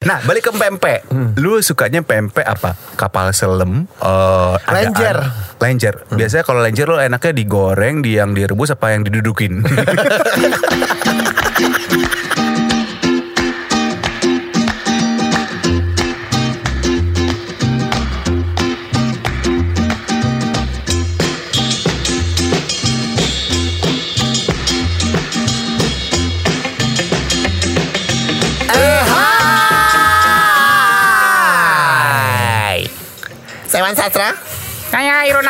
Nah, balik ke pempek. Lu sukanya pempek apa? Kapal selam, eh, adaan- Lenjer. Lenjer. Biasanya kalau lenjer lo enaknya digoreng, di yang direbus apa yang didudukin?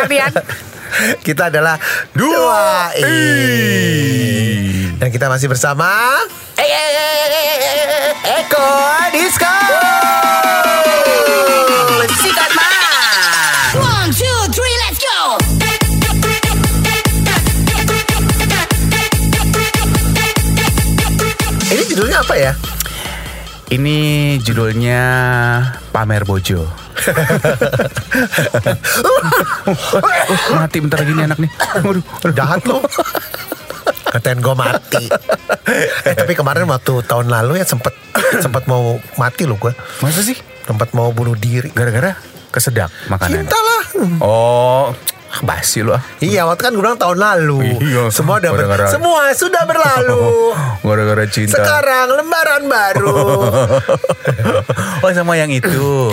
Ardian. Kita adalah dua i. Dan kita masih bersama Eko Disco. Sikat mas. One, two, three, let's go! Ini judulnya apa ya? Ini judulnya Pamer Bojo. Mati bentar lagi nih anak nih. Waduh. Jahat lo. Katain gue mati. Eh, tapi kemarin waktu tahun lalu ya sempet sempet mau mati lo gue. Masa sih? Tempat mau bunuh diri. Gara-gara kesedak makanan. Cinta lah. Oh, basi lu ah. Iya, waktu kan gue bilang tahun lalu. Iya, semua udah ber- gara-gara- semua sudah berlalu. Gara-gara cinta. Sekarang lembaran baru. oh sama yang itu.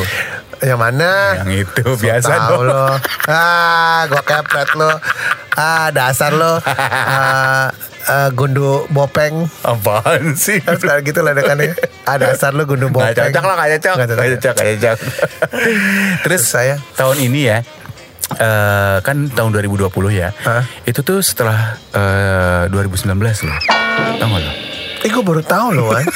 Yang mana? Yang itu biasa Tahu dong. lo. Ah, gua kepret lo. Ah, dasar lo. Ah, ah, gundu bopeng. Apaan sih? Harus kayak gitu lah dekannya. Ah, dasar lo gundu bopeng. Gak cocok lah, gak cocok. Gak cocok, gak cocok. Terus saya tahun ini ya, eh, kan tahun 2020 ya. Hah? Itu tuh setelah eh, 2019 loh. Tahu gak lo? Eh, gue baru tahu loh, Wan.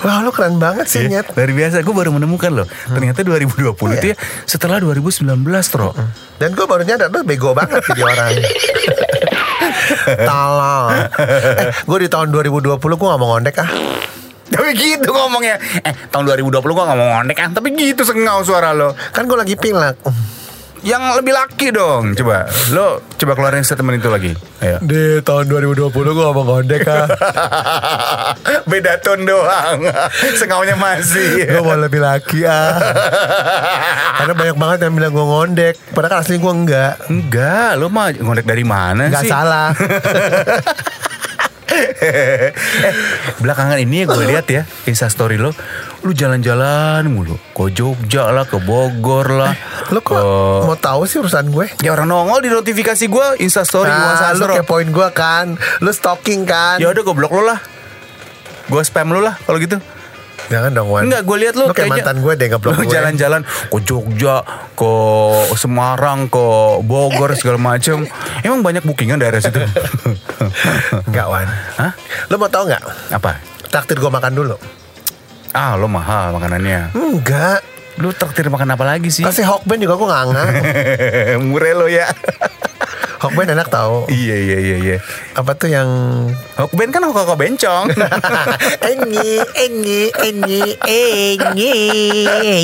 Wah, lo keren banget sih, Iya, Nyet. Dari biasa gue baru menemukan loh. Ternyata 2020 itu ya setelah 2019 Tro. Dan gue baru nyadar lo bego banget jadi orang. Tolong. Eh, gue di tahun 2020 gue gak mau ngondek ah. Tapi gitu ngomongnya. Eh, tahun 2020 gue gak mau ngondek ah. Tapi gitu sengau suara lo. Kan gue lagi pilek. Yang lebih laki dong. Coba. Lo coba keluarin statement itu lagi. Ayo. Di tahun 2020 gue gak mau ngondek ah. Beda tone doang. Sengaunya masih. Gue mau lebih laki ah. Karena banyak banget yang bilang gue ngondek. Padahal kan asli gue enggak. Enggak, lo mah ngondek dari mana Enggak sih? salah. eh, belakangan ini gue lihat ya Insta story lo, lu jalan-jalan mulu, ke Jogja lah, ke Bogor lah, Lo kok ke- mau tahu sih urusan gue? Ya orang nongol di notifikasi gue Insta story Nah, lu kepoin gue kan. Lu stalking kan. Ya udah gue blok lo lah. Gue spam lo lah kalau gitu. Jangan dong Wan. Enggak, gue lihat Lu kayak mantan gue deh ngeblok Lo gue. jalan-jalan ke Jogja, ke Semarang, ke Bogor segala macem. Emang banyak bookingan daerah situ. Enggak Wan. Hah? Lu mau tahu nggak? Apa? Traktir gue makan dulu. Ah, lo mahal makanannya. Enggak. Lu traktir makan apa lagi sih? Kasih Hokben juga gue nggak. Murah lo ya. Hokben enak tahu. iya iya iya iya. Apa tuh yang Hokben kan hokok bencong. Enyi, enyi, enyi, enyi,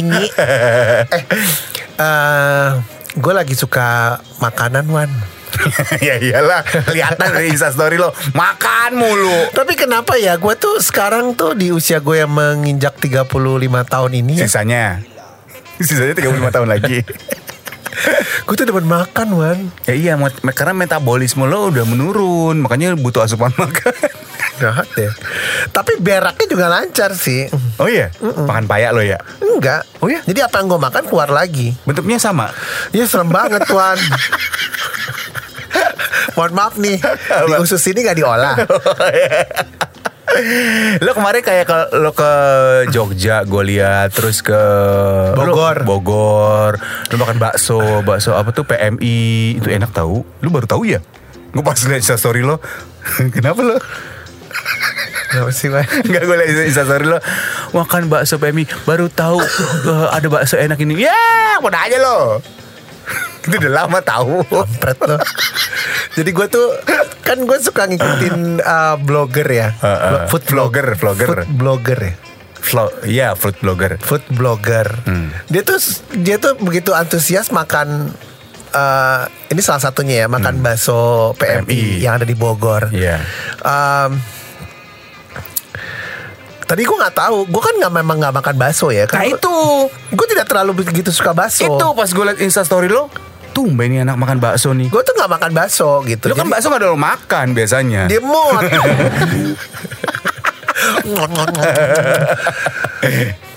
enyi. Eh, eh, gue lagi suka makanan Wan. ya iyalah, kelihatan dari Insta story lo makan mulu. Tapi kenapa ya gue tuh sekarang tuh di usia gue yang menginjak 35 tahun ini ya, Sisanya Sisanya 35 tahun lagi. gue tuh demen makan Wan. ya iya, karena metabolisme lo udah menurun, makanya butuh asupan makan. Jahat deh. Tapi beraknya juga lancar sih. Oh iya, makan payak lo ya. Enggak. Oh ya? Jadi apa yang gue makan keluar lagi. Bentuknya sama. Ya serem banget Wan. Mohon maaf nih, di usus ini gak diolah. lo kemarin kayak ke lo ke Jogja gue lihat terus ke Bogor. lo, Bogor. Lo makan bakso bakso apa tuh PMI itu enak tahu lu baru tahu ya? Gue pas lihat story lo kenapa lo? Kenapa sih Wan? Enggak gue liat Insta story lo Makan bakso PMI Baru tahu eh, Ada bakso enak ini. Ya udah aja lo Itu udah lama tahu Kampret lo. Jadi gue tuh kan gue suka ngikutin uh, blogger ya, Uh, uh, food vlogger, vlogger. food blogger ya, Flo, Iya food blogger food blogger. Hmm. Dia tuh dia tuh begitu antusias makan. uh, ini salah satunya ya makan bakso PMI, PMI. yang ada di Bogor. Iya Um, Tadi gue nggak tahu, gue kan nggak memang nggak makan bakso ya. Nah itu gue tidak terlalu begitu suka bakso. Itu pas gue liat instastory lo Tumben nih anak makan bakso nih gue tuh nggak makan bakso gitu. Lo kan Jadi- bakso gak ada lo makan biasanya Dia mut.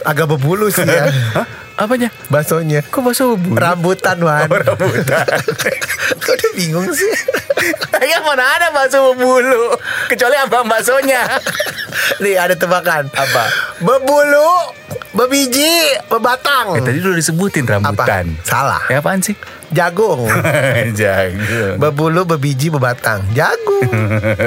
Agak berbulu sih ya Hah? Apanya? baksonya. Kok bakso bubur? Rambutan Wan. Oh, rambutan. Kok dia bingung sih? Ya mana ada bakso berbulu Kecuali abang baksonya Nih ada tebakan. Apa? Bebulu, bebiji, bebatang. Eh tadi udah disebutin rambutan Apa? Salah. Ya apaan sih? Jagung. Jagung Bebulu, bebiji, bebatang. Jagung.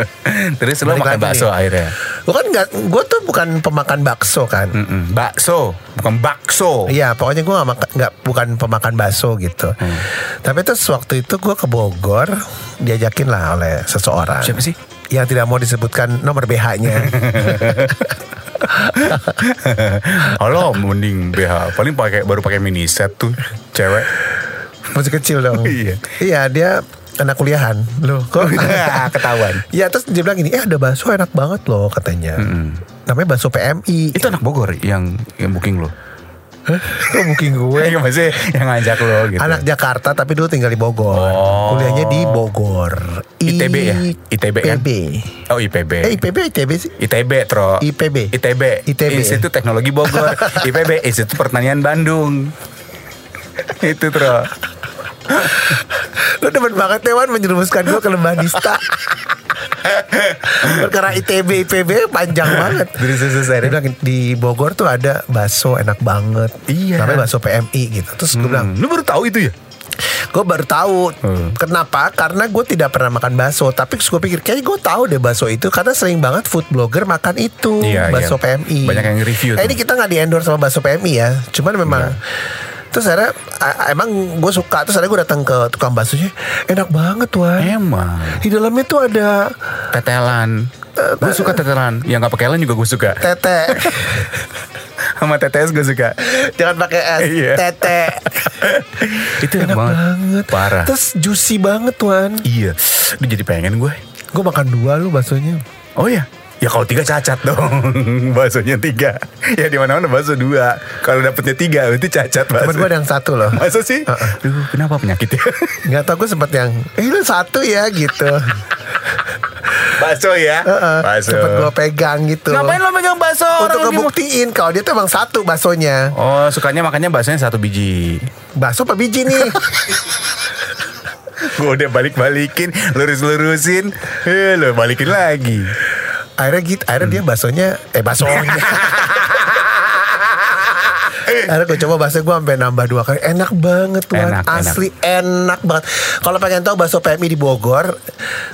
Terus lo makan bakso nih. akhirnya Gue kan nggak, gue tuh bukan pemakan bakso kan. Mm-mm. Bakso Bukan bakso Iya, pokoknya gue gak makan, nggak bukan pemakan bakso gitu. Hmm. Tapi terus waktu itu gue ke Bogor, diajakin lah oleh seseorang. Siapa sih? Yang tidak mau disebutkan nomor BH-nya. Halo mending BH Paling pakai baru pakai mini set tuh Cewek Masih kecil dong. Iya. Iya, dia anak kuliahan. Loh, kok Ketahuan Iya, terus dia bilang gini, "Eh, ada bakso enak banget loh," katanya. Namanya bakso PMI. Itu anak Bogor yang yang booking lo Kok booking gue? Yang masih yang ngajak lo gitu Anak Jakarta tapi dulu tinggal di Bogor. Oh. Kuliahnya di Bogor. ITB ya? ITB kan? IPB. Oh IPB Eh IPB ITB sih? ITB tro IPB. ITB ITB. Institut Teknologi Bogor IPB Institut Pertanian Bandung Itu tro Lu demen banget Tewan menjerumuskan gue ke lembah nista Perkara ITB IPB panjang banget Dari selesai Dia bilang di Bogor tuh ada bakso enak banget Iya. Namanya bakso PMI gitu Terus gue bilang Lu baru tahu itu ya? Gue baru tahu Hmm. Kenapa? Karena gue tidak pernah makan bakso Tapi gue pikir Kayaknya gue tahu deh bakso itu Karena sering banget food blogger makan itu Iya, Bakso iya. PMI Banyak yang review Eh, tuh. Ini kita gak di endorse sama bakso PMI ya Cuman memang Terus akhirnya Emang gue suka. Terus akhirnya gue datang ke tukang baksonya Enak banget Wan Emang? Di dalamnya tuh ada Tetelan. Gue suka tetelan. Yang gak pakai lan juga gue suka. Tete. Sama TTS gue suka. Jangan pakai S. Iya. Tete. Itu enak, Enak banget. banget. Parah. Terus juicy banget Wan Iya. Lu jadi pengen gue Gue makan dua lu baksonya. Oh ya Ya kalau tiga cacat dong. Baksonya tiga. Ya di mana mana bakso dua. Kalau dapetnya tiga Berarti cacat bakso. Temen gue ada yang satu loh. Masa sih? Duh, kenapa penyakitnya? Nggak tau gue sempet yang Eh lu satu ya gitu. Bakso ya? Heeh, bakso. Sempet gue pegang gitu. Ngapain lo megang bakso? Untuk ngebuktiin Kalau dia tuh emang satu baksonya. Oh sukanya makannya baksonya satu biji. Bakso apa biji nih? Gue udah balik-balikin Lurus-lurusin. Eh lo balikin lagi Akhirnya gitu Akhirnya dia baksonya Eh baksonya Akhirnya gue coba bakso gue sampai nambah dua kali. Enak banget tuh Enak, Asli enak. banget. Kalau pengen tahu bakso PMI di Bogor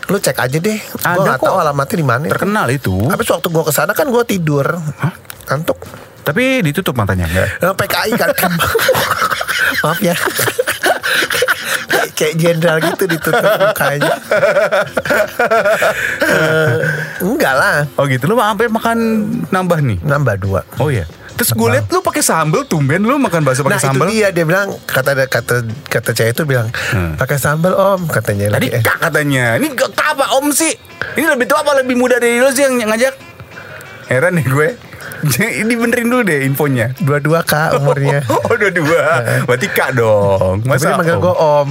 Lu cek aja deh. Gue gak tahu kok. alamatnya di mana. Terkenal itu. Habis waktu gue ke sana kan gue tidur. Kantuk Tapi ditutup matanya enggak? Nah, PKI kan. Maaf ya Kayak- jenderal gitu ditutup mukanya Eh, Enggak lah Oh gitu Lu sampai makan nambah nih Nambah dua Oh iya Terus gue liat lu pakai sambel tumben lu makan bakso Nah pakai sambel. itu dia dia bilang kata kata kata cewek itu bilang Hmm. pakai sambal om katanya Tadi lagi kak katanya. Ini kak apa om sih? Ini lebih tua apa lebih muda dari lu sih yang ngajak? Heran nih gue. Ini benerin dulu deh infonya. dua-dua kak umurnya Oh dua dua. Berarti kak dong. tapi Masa manggil om? gue om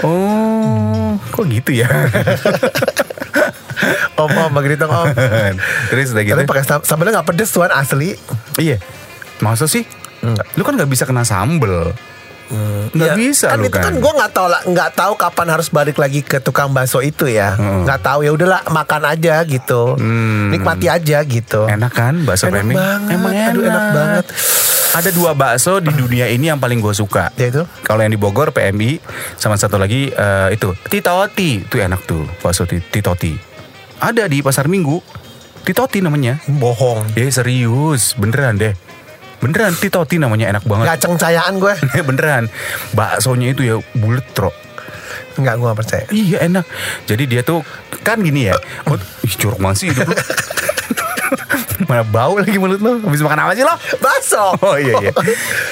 Oh, kok gitu ya? om om manggil dong om Terus udah gitu. tapi pakai sam- sambalnya nggak pedes tuan asli Iya. Masa sih? Enggak. Lu kan gak bisa kena sambel. Nggak Ya, bisa kan itu kan, kan. gue nggak tahu lah nggak tahu kapan harus balik lagi ke tukang bakso itu ya Hmm. nggak tahu ya udahlah makan aja gitu Hmm. nikmati aja gitu Enak kan bakso Enak PMI? banget, Emang enak. aduh, enak banget. Ada dua bakso di dunia ini yang paling gue suka. Yaitu? Kalau yang di Bogor PMI sama satu lagi eh, itu Titoti. Itu enak tuh bakso ti- Titoti. Ada di Pasar Minggu. Titoti namanya. bohong Eh serius, beneran deh. Beneran Titoti namanya enak banget. nggak cengcayaan gue beneran. Baksonya itu ya bulet tro. nggak gue nggak percaya Iya enak. Jadi dia tuh kan gini ya. Oh, ih jorok banget sih hidup lu. Mana bau lagi mulut lo? Habis makan apa sih lo? bakso Oh iya iya.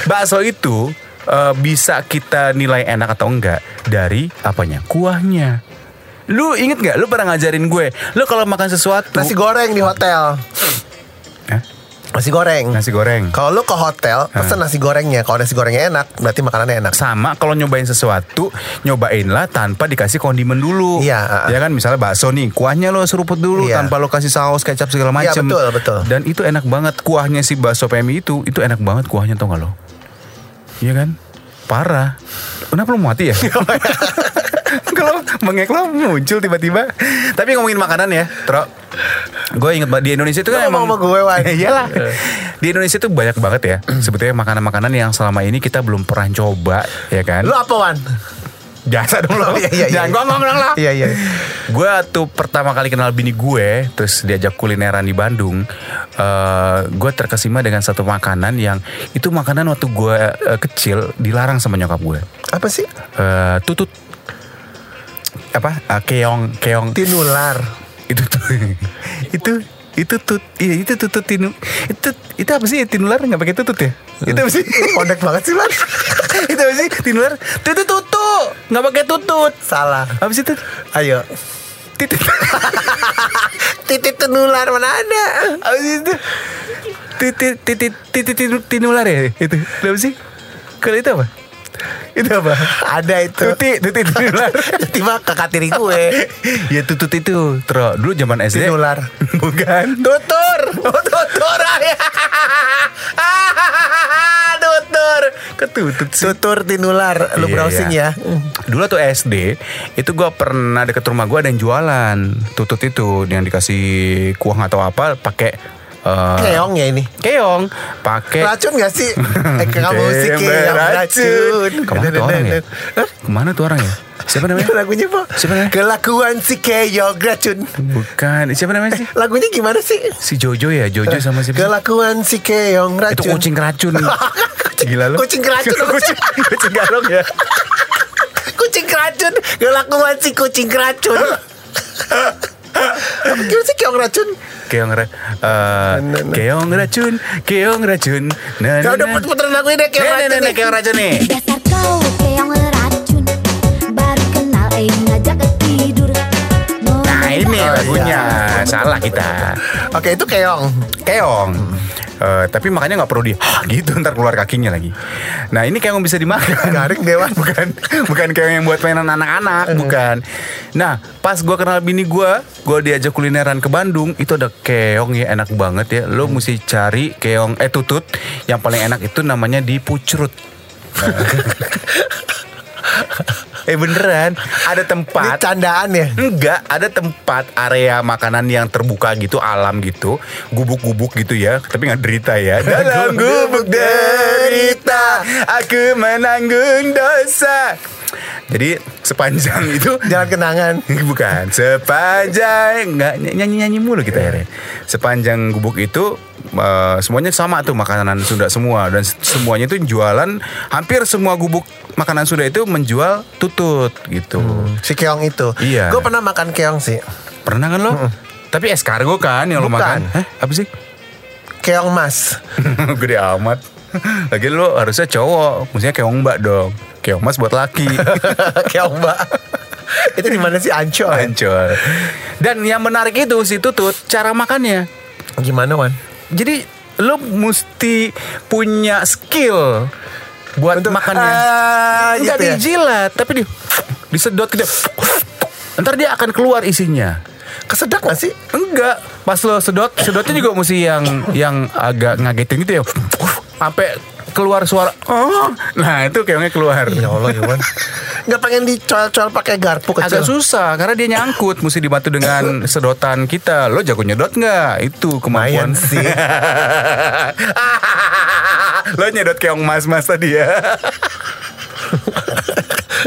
Bakso itu eh, bisa kita nilai enak atau enggak dari apanya? Kuahnya. Lu inget nggak? Lu pernah ngajarin gue. Lu kalau makan sesuatu. nasi goreng di hotel? Nasi goreng. Nasi goreng. Kalau lu ke hotel, pesen nasi gorengnya. Kalau nasi gorengnya enak, berarti makanannya enak. sama kalau nyobain sesuatu nyobainlah tanpa dikasih kondimen dulu Iya, uh-uh. ya kan misalnya bakso nih kuahnya lo seruput dulu Iya. tanpa lo kasih saus kecap segala Iya, macem betul, betul. dan itu enak banget kuahnya si bakso PMI itu itu enak banget kuahnya tau gak lo iya kan parah kenapa lo mati ya kalau mengek lo muncul tiba-tiba. Tapi ngomongin makanan ya Tro. Gue inget banget di Indonesia itu kan ngomong sama gue, iyalah di Indonesia tuh banyak banget ya sebetulnya makanan-makanan yang selama ini kita belum pernah coba ya kan? Lu apa, Wan? Jasa dong lo. Iya, iya, iya. Jangan ngomong dong lo Iya, iya. Gue tuh pertama kali kenal bini gue Terus diajak kulineran di Bandung eh Gue terkesima dengan satu makanan yang Itu makanan waktu gue eh, kecil Dilarang sama nyokap gue Apa sih? Eh, Tutut Apa? Eh, keong Keong. Tinular. Itu tuh. Itu itu tut iya itu tutut tinu itu itu apa sih? Tinular nggak pakai tutut ya? Itu apa sih? Pondek banget sih, Wan. itu apa sih? Tinular tutut tutut nggak pakai tutut. Salah. apa sih itu Ayo. titit. Titit tinular mana ada? apa sih itu? Titit titit titit tinu- tinular ya? Itu. Apa sih? Kalau itu apa itu apa Ada itu. tuti tuti tinular Tiba kakak tiri gue. ya tutut itu Tro dulu zaman SD Tinular. bukan Tutur. Oh, tutur. tutur. ketutut sih Tutur tinular. Lu Iya, browsing iya. ya. Dulu tuh SD Itu gue pernah deket rumah gue ada yang jualan Tutut itu Yang dikasih kuah atau apa pakai eh, Keong ya ini. Keong pakai Racun gak sih? Eh kamu sih Keong racun. Ke mana tuh orang ya? Ke mana tuh orang ya? Siapa namanya? Lagunya po Siapa namanya? Kelakuan si keong racun Bukan Siapa namanya sih? Lagunya gimana sih? Si Jojo ya Jojo sama siapa? Kelakuan si keong racun Itu kucing racun Gila lu Kucing keracun Kucing, kucing garong ya Kucing keracun Kelakuan si kucing keracun Gimana sih keong racun? Keong ra eh, Nah, nah. Keong racun Keong racun Nah, nah, udah puter-puterin lagu ini keong racun nih keong racun nih Dasar kau keong racun ini Oh, lagunya iya. Salah kita Oke itu keong Keong Eh, tapi makanya nggak perlu di gitu ntar keluar kakinya lagi. Nah ini keong bisa dimakan. Garing dewan. bukan bukan keong yang buat mainan anak-anak, bukan. Nah pas gue kenal bini gue, gue diajak kulineran ke Bandung, itu ada keong ya enak banget ya. Lo mesti cari keong eh tutut yang paling enak itu namanya di Pucrut. eh beneran ada Ini tempat candaan ya Enggak, ada tempat area makanan yang terbuka gitu, alam gitu, gubuk-gubuk gitu ya, tapi nggak derita ya. Dalam gubuk derita, aku menanggung dosa. Jadi sepanjang itu Jangan kenangan bukan sepanjang nggak nyanyi nyanyi mulu kita akhirnya. Sepanjang gubuk itu eh, semuanya sama tuh makanan Sunda semua dan semuanya itu jualan hampir semua gubuk makanan Sunda itu menjual tutut gitu. Si keong itu Iya. Gue pernah makan keong sih Pernah kan lo? Tapi escargot kan yang lo Bukan. makan? Hah? Apa sih? Keong mas Gede amat. Lagi lo harusnya cowok, maksudnya keong mbak dong. Keong mas buat laki. Keong mbak Itu di mana sih Ancol? Ancol. Dan yang menarik itu si tutut cara makannya. Gimana Wan? Jadi lo mesti punya skill buat makannya. Ah, Enggak gitu ya? dijilat, tapi di disedot gitu. Ntar dia akan keluar isinya. Kesedak gak sih? Enggak, pas lo sedot, sedotnya juga mesti yang yang agak ngagetin gitu ya. Sampai keluar suara. Oh, nah itu keongnya keluar. Ya Allah Iwan Gak pengen dicoel-coel pakai garpu kecil Agak susah karena dia nyangkut, mesti dibantu dengan sedotan kita. Lo jago nyedot nggak? Itu kemampuan sih. Lo nyedot keong mas-mas tadi ya.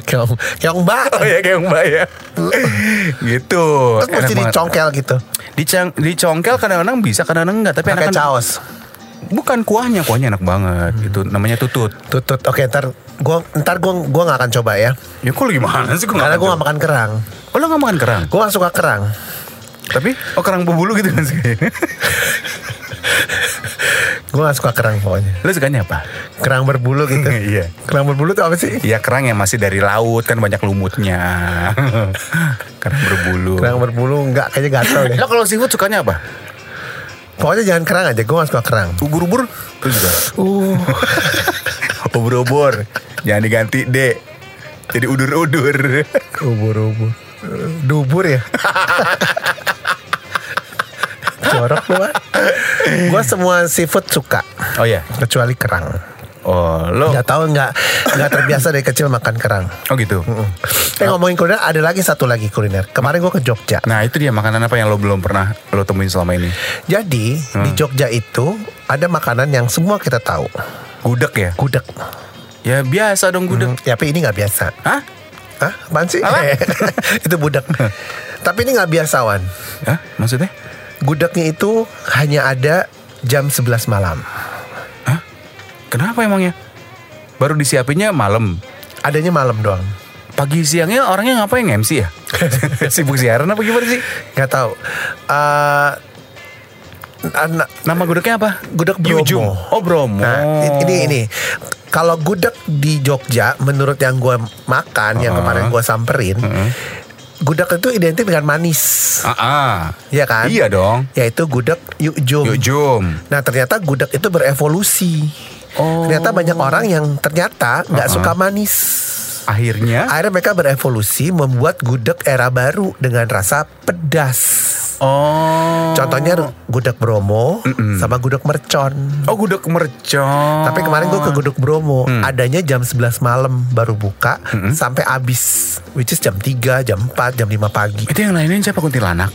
Keong, keong mbak Oh ya keong mbak ya. gitu. Terus mesti dicongkel gitu Dicang, dicongkel kadang-kadang bisa, kadang-kadang enggak. Tapi Pakai enakan caos bukan kuahnya, kuahnya enak banget. Itu namanya tutut. Tutut. Oke ntar gua ntar gua gua nggak akan coba ya. Ya kok gimana sih? Gua karena gua nggak makan kerang. Oh lo gak makan kerang? gua nggak suka kerang. Tapi oh kerang berbulu gitu kan sih? Gua nggak suka kerang pokoknya. Lo sukanya apa? kerang berbulu gitu. Iya. Kerang berbulu tuh apa sih? Iya kerang yang masih dari laut kan banyak lumutnya. Kerang berbulu. Kerang berbulu nggak kayaknya gatel deh. Lo kalau seafood sukanya apa? Pokoknya jangan kerang aja, gue gak suka kerang. Ubur-ubur terus juga. Uh, Ubur-ubur. Jangan diganti D. Jadi udur-udur. ubur-ubur. Dubur ya? Jorok lu Wan. Gue semua seafood suka, Oh ya. kecuali kerang. Oh, lo. Gak tahu nggak nggak terbiasa dari kecil makan kerang. Oh gitu. Eh ngomongin kuliner, ada lagi satu lagi kuliner. Kemarin gue ke Jogja. Nah, itu dia makanan apa yang lo belum pernah lo temuin selama ini? Jadi di Jogja itu ada makanan yang semua kita tahu. Gudeg ya? Gudeg. Ya biasa dong gudeg. Hmm, ya, tapi ini nggak biasa. Hah? Hah? Apaan sih? Apa? itu budak. tapi ini nggak biasa Wan. Hah? Maksudnya? Gudegnya itu hanya ada jam 11 malam. Kenapa emangnya? Baru disiapinnya malam. Adanya malam doang. Pagi siangnya orangnya ngapain MC ya? Sibuk siaran apa gimana sih? Nggak tahu. Eh anak Nama gudegnya apa? Gudeg Bromo. Yujum. Oh Bromo. Nah, ini ini. Kalau gudeg di Jogja, menurut yang gue makan, yang Uh-uh. kemarin gue samperin, gudeg itu identik dengan manis, Ah, ah. ya kan? Iya dong. Yaitu gudeg yukjum. Yujum. Nah ternyata gudeg itu berevolusi. Oh. Ternyata banyak orang yang ternyata nggak suka manis. Akhirnya. Akhirnya mereka berevolusi membuat gudeg era baru dengan rasa pedas. Oh. Contohnya gudeg Bromo sama gudeg Mercon. Oh gudeg mercon. Tapi kemarin gue ke Gudeg Bromo Hmm. Adanya jam 11 malam baru buka Sampai habis Which is jam 3, jam 4, jam 5 pagi Itu yang lainin siapa kuntilanak?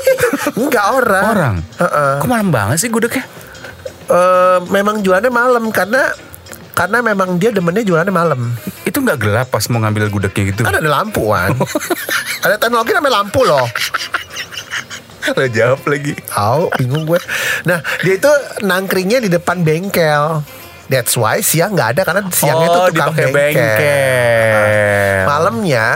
Enggak orang Orang. Heeh. Kok malam banget sih gudegnya? Eh, Memang jualannya malam Karena karena memang dia demennya jualannya malam Itu nggak gelap pas mau ngambil gudegnya gitu. Kan ada lampu Wan Ada teknologi namanya lampu loh Lo jawab lagi. Tahu bingung gue Nah dia itu nangkringnya di depan bengkel That's why siang nggak ada Karena siangnya itu oh, tukang dipakai bengkel, bengkel. Malamnya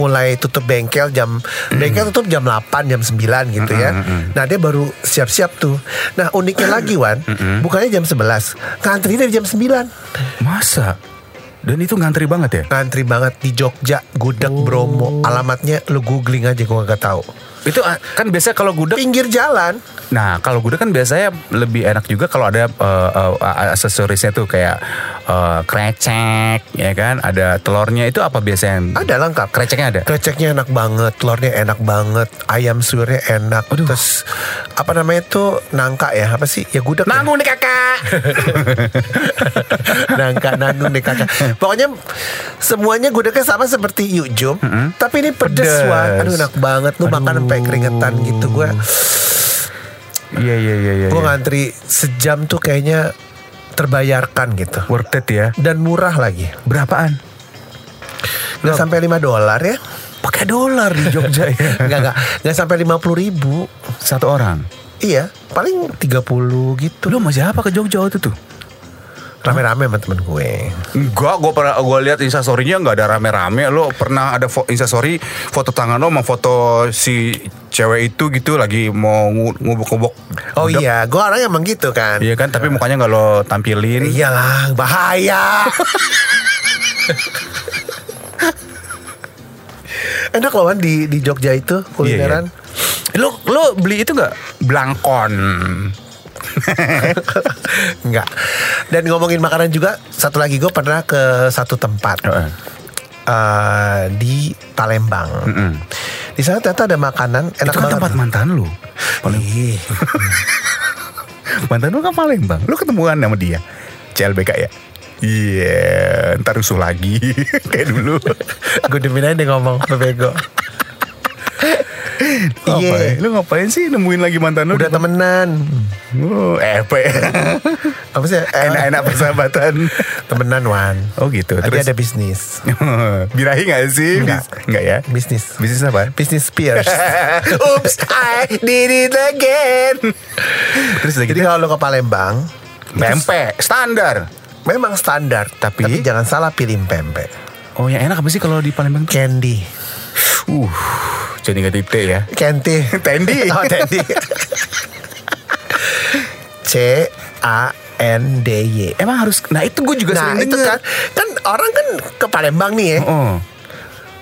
mulai tutup bengkel jam bengkel tutup jam 8 jam 9 gitu ya. Nah, dia baru siap-siap tuh. Nah, uniknya lagi Wan, bukannya jam 11, ngantri dari jam 9. Masa? Dan itu ngantri banget ya? Ngantri banget di Jogja, Gudeg Bromo. Alamatnya lu googling aja gua gak tahu. Itu ah, kan biasa kalau gudeg Pinggir jalan. Nah, kalau gudeg kan biasanya lebih enak juga kalau ada uh, uh, aksesorisnya tuh kayak uh, krecek, ya kan? Ada telurnya itu apa biasanya? Ada lengkap. Kreceknya ada. Kreceknya enak banget, telurnya enak banget, ayam suirnya enak. Terus apa namanya itu nangka ya? Apa sih? Ya gudeg. ya? Nanggung nih kakak. nangka nanggung deh kakak. Pokoknya semuanya gudegnya sama seperti Yujum, tapi ini pedes, Pedes. Wan. Aduh enak banget. Lu makan sampai keringetan gitu gue. Iya iya iya iya. Gue iya. ngantri sejam tuh kayaknya terbayarkan gitu. Worth it ya. Dan murah lagi. Berapaan? Nggak sampai 5 dolar ya. Pakai dolar di Jogja ya. Nggak, nggak. Nggak sampai 50 ribu. Satu orang. Iya, paling 30 gitu. Lu sama siapa ke Jogja waktu itu? Rame-rame sama temen gue. Enggak, gue pernah gue lihat instastorynya nggak ada rame-rame. Lo pernah ada fo instastory foto tangan lo sama foto si cewek itu gitu lagi mau ngu- ngubuk-ngubuk. Oh gudeg. iya, gue orang emang gitu kan. Iya kan, tapi mukanya nggak lo tampilin. Iyalah, bahaya. Enak loh Wan di di Jogja itu kulineran. Iya, Lo lo beli itu nggak? Blangkon. Enggak. Dan ngomongin makanan juga, satu lagi gue pernah ke satu tempat eh, di Palembang. Mm-mm. Di sana ternyata ada makanan enak itu kan banget. tempat mantan. Ih, Mantan lo kan Palembang. Lo ketemuan sama dia. CLBK ya. Iya, ntar rusuh lagi kayak dulu. gue demin aja dia ngomong bego. Iya, Iya. lu ngapain sih nemuin lagi mantan lu? Udah temenan. Oh, epe. Apa sih? Eh, Enak-enak persahabatan. Temenan Wan. Oh gitu. Terus ada bisnis. birahi gak sih? Enggak. Enggak ya? Bisnis. Bisnis apa? Bisnis Spears. Oops, I did it again. Terus lagi Jadi kalau lo ke Palembang, pempek standar. memang standar, Tapi- tapi, jangan salah pilih pempek. Oh, yang enak apa sih kalau di Palembang tuh? Candy. Uh, jadi nggak tipe ya. Candy. Tendi. Oh, Tendi. C A N D Y. Emang harus Nah, itu gue juga Nah sering itu denger. kan Kan orang kan ke Palembang nih ya Oh.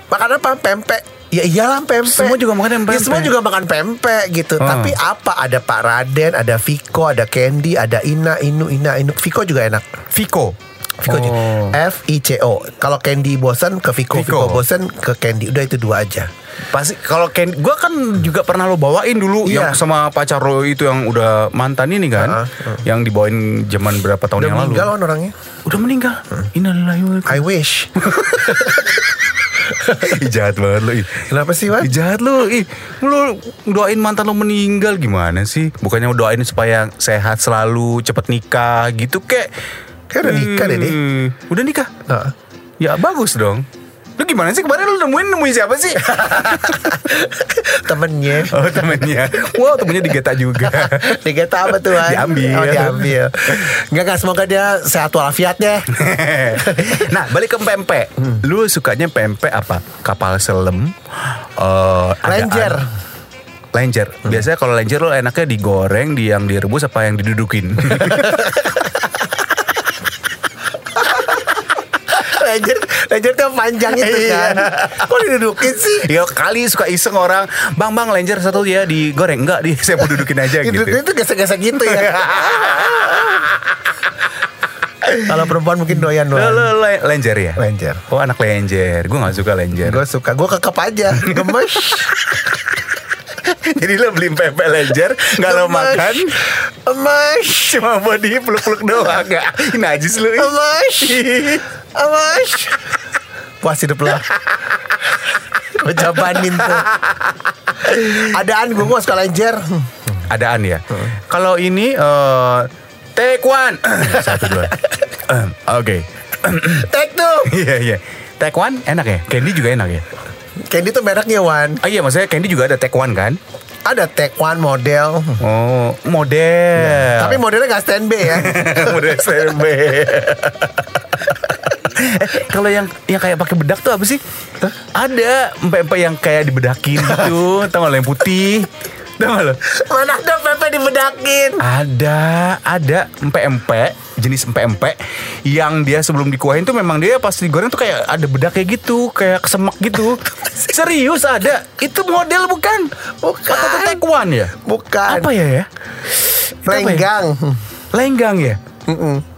Makan apa? Pempek Ya iyalah pempek. Semua juga makan Ya, pempek. semua juga makan pempek gitu. Ah. Tapi apa? Ada Pak Raden, ada Viko, ada Candy, ada Ina, Inu, Ina, Inu. Viko juga enak. Viko. Viko juga. Oh. F I C O. Kalau Candy bosan ke Viko, Viko. Viko bosan ke Candy. Udah itu dua aja. Pasti kalau Ken, gue kan juga pernah lo bawain dulu Iya. yang sama pacar lo itu yang udah mantan ini kan, yang dibawain zaman berapa tahun Udah yang lalu. meninggal kan orangnya. Udah meninggal. Innalillahi wa inna I wish. Ih, jahat banget lo. Kenapa sih, Wan? Jahat lo. Ih, lo doain mantan lo meninggal gimana sih? Bukannya doain supaya sehat selalu, cepet nikah gitu kek. Kayak udah nikah deh, Dek. Hmm, Udah nikah? Nah. Ya bagus dong. Lu gimana sih kemarin lu nemuin nemuin siapa sih? Temennya. oh temennya. Wow temennya digeta juga. Digeta apa tuh? Diambil. Oh, diambil. Enggak, enggak. Semoga dia sehat walafiat deh. nah balik ke pempek. Lu sukanya pempek apa? Kapal selam? eh, adaan? Lenjer. Lenjer. Biasanya kalau lenjer lo enaknya digoreng, di yang direbus apa yang didudukin? Ranger, Ranger tuh panjang itu kan. Kok didudukin sih? ya kali suka iseng orang, bang bang lenjer satu ya digoreng enggak di saya mau dudukin aja gitu. Itu gesek-gesek gitu ya. Kalau perempuan mungkin doyan Lo, doang. lo, le- lenjer ya? Lenjer. Oh anak lenjer. Gue gak suka lenjer. Gue suka, gue kekep aja, gemes. Jadi lo beli pempek lenjer, gak lo makan, Emas, cuma buat di peluk-peluk doang. Gak, najis lo. emas, emas. Puas hidup lo. Gue jabanin tuh. Adaan gue gue suka lenjer. Adaan ya. Kalau ini eh Taekwan. Satu dua. Oke. Tek tuh. Iya iya. Taekwan enak ya? Candy juga enak ya? Candy tuh mereknya Wan. Oh iya maksudnya Candy juga ada Taekwan kan? Ada Tech One model. Oh model. Tapi modelnya gak stand B ya. model SMB. Eh, kalau yang yang kayak pakai bedak tuh apa sih? Ada empek-empek yang kayak dibedakin gitu, tau gak yang putih? Tau gak lo? Mana ada Pepe dibedakin. Ada, ada empek-empek jenis empek-empek yang dia sebelum dikuahin tuh memang dia pas digoreng tuh kayak ada bedak kayak gitu, kayak kesemak gitu. Serius ada. Itu model bukan? Bukan. Atau taekwondo ya? Bukan. Apa ya ya? Ya? Lenggang. Lenggang ya? Lenggang.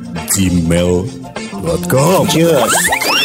gmail.com. Cheers.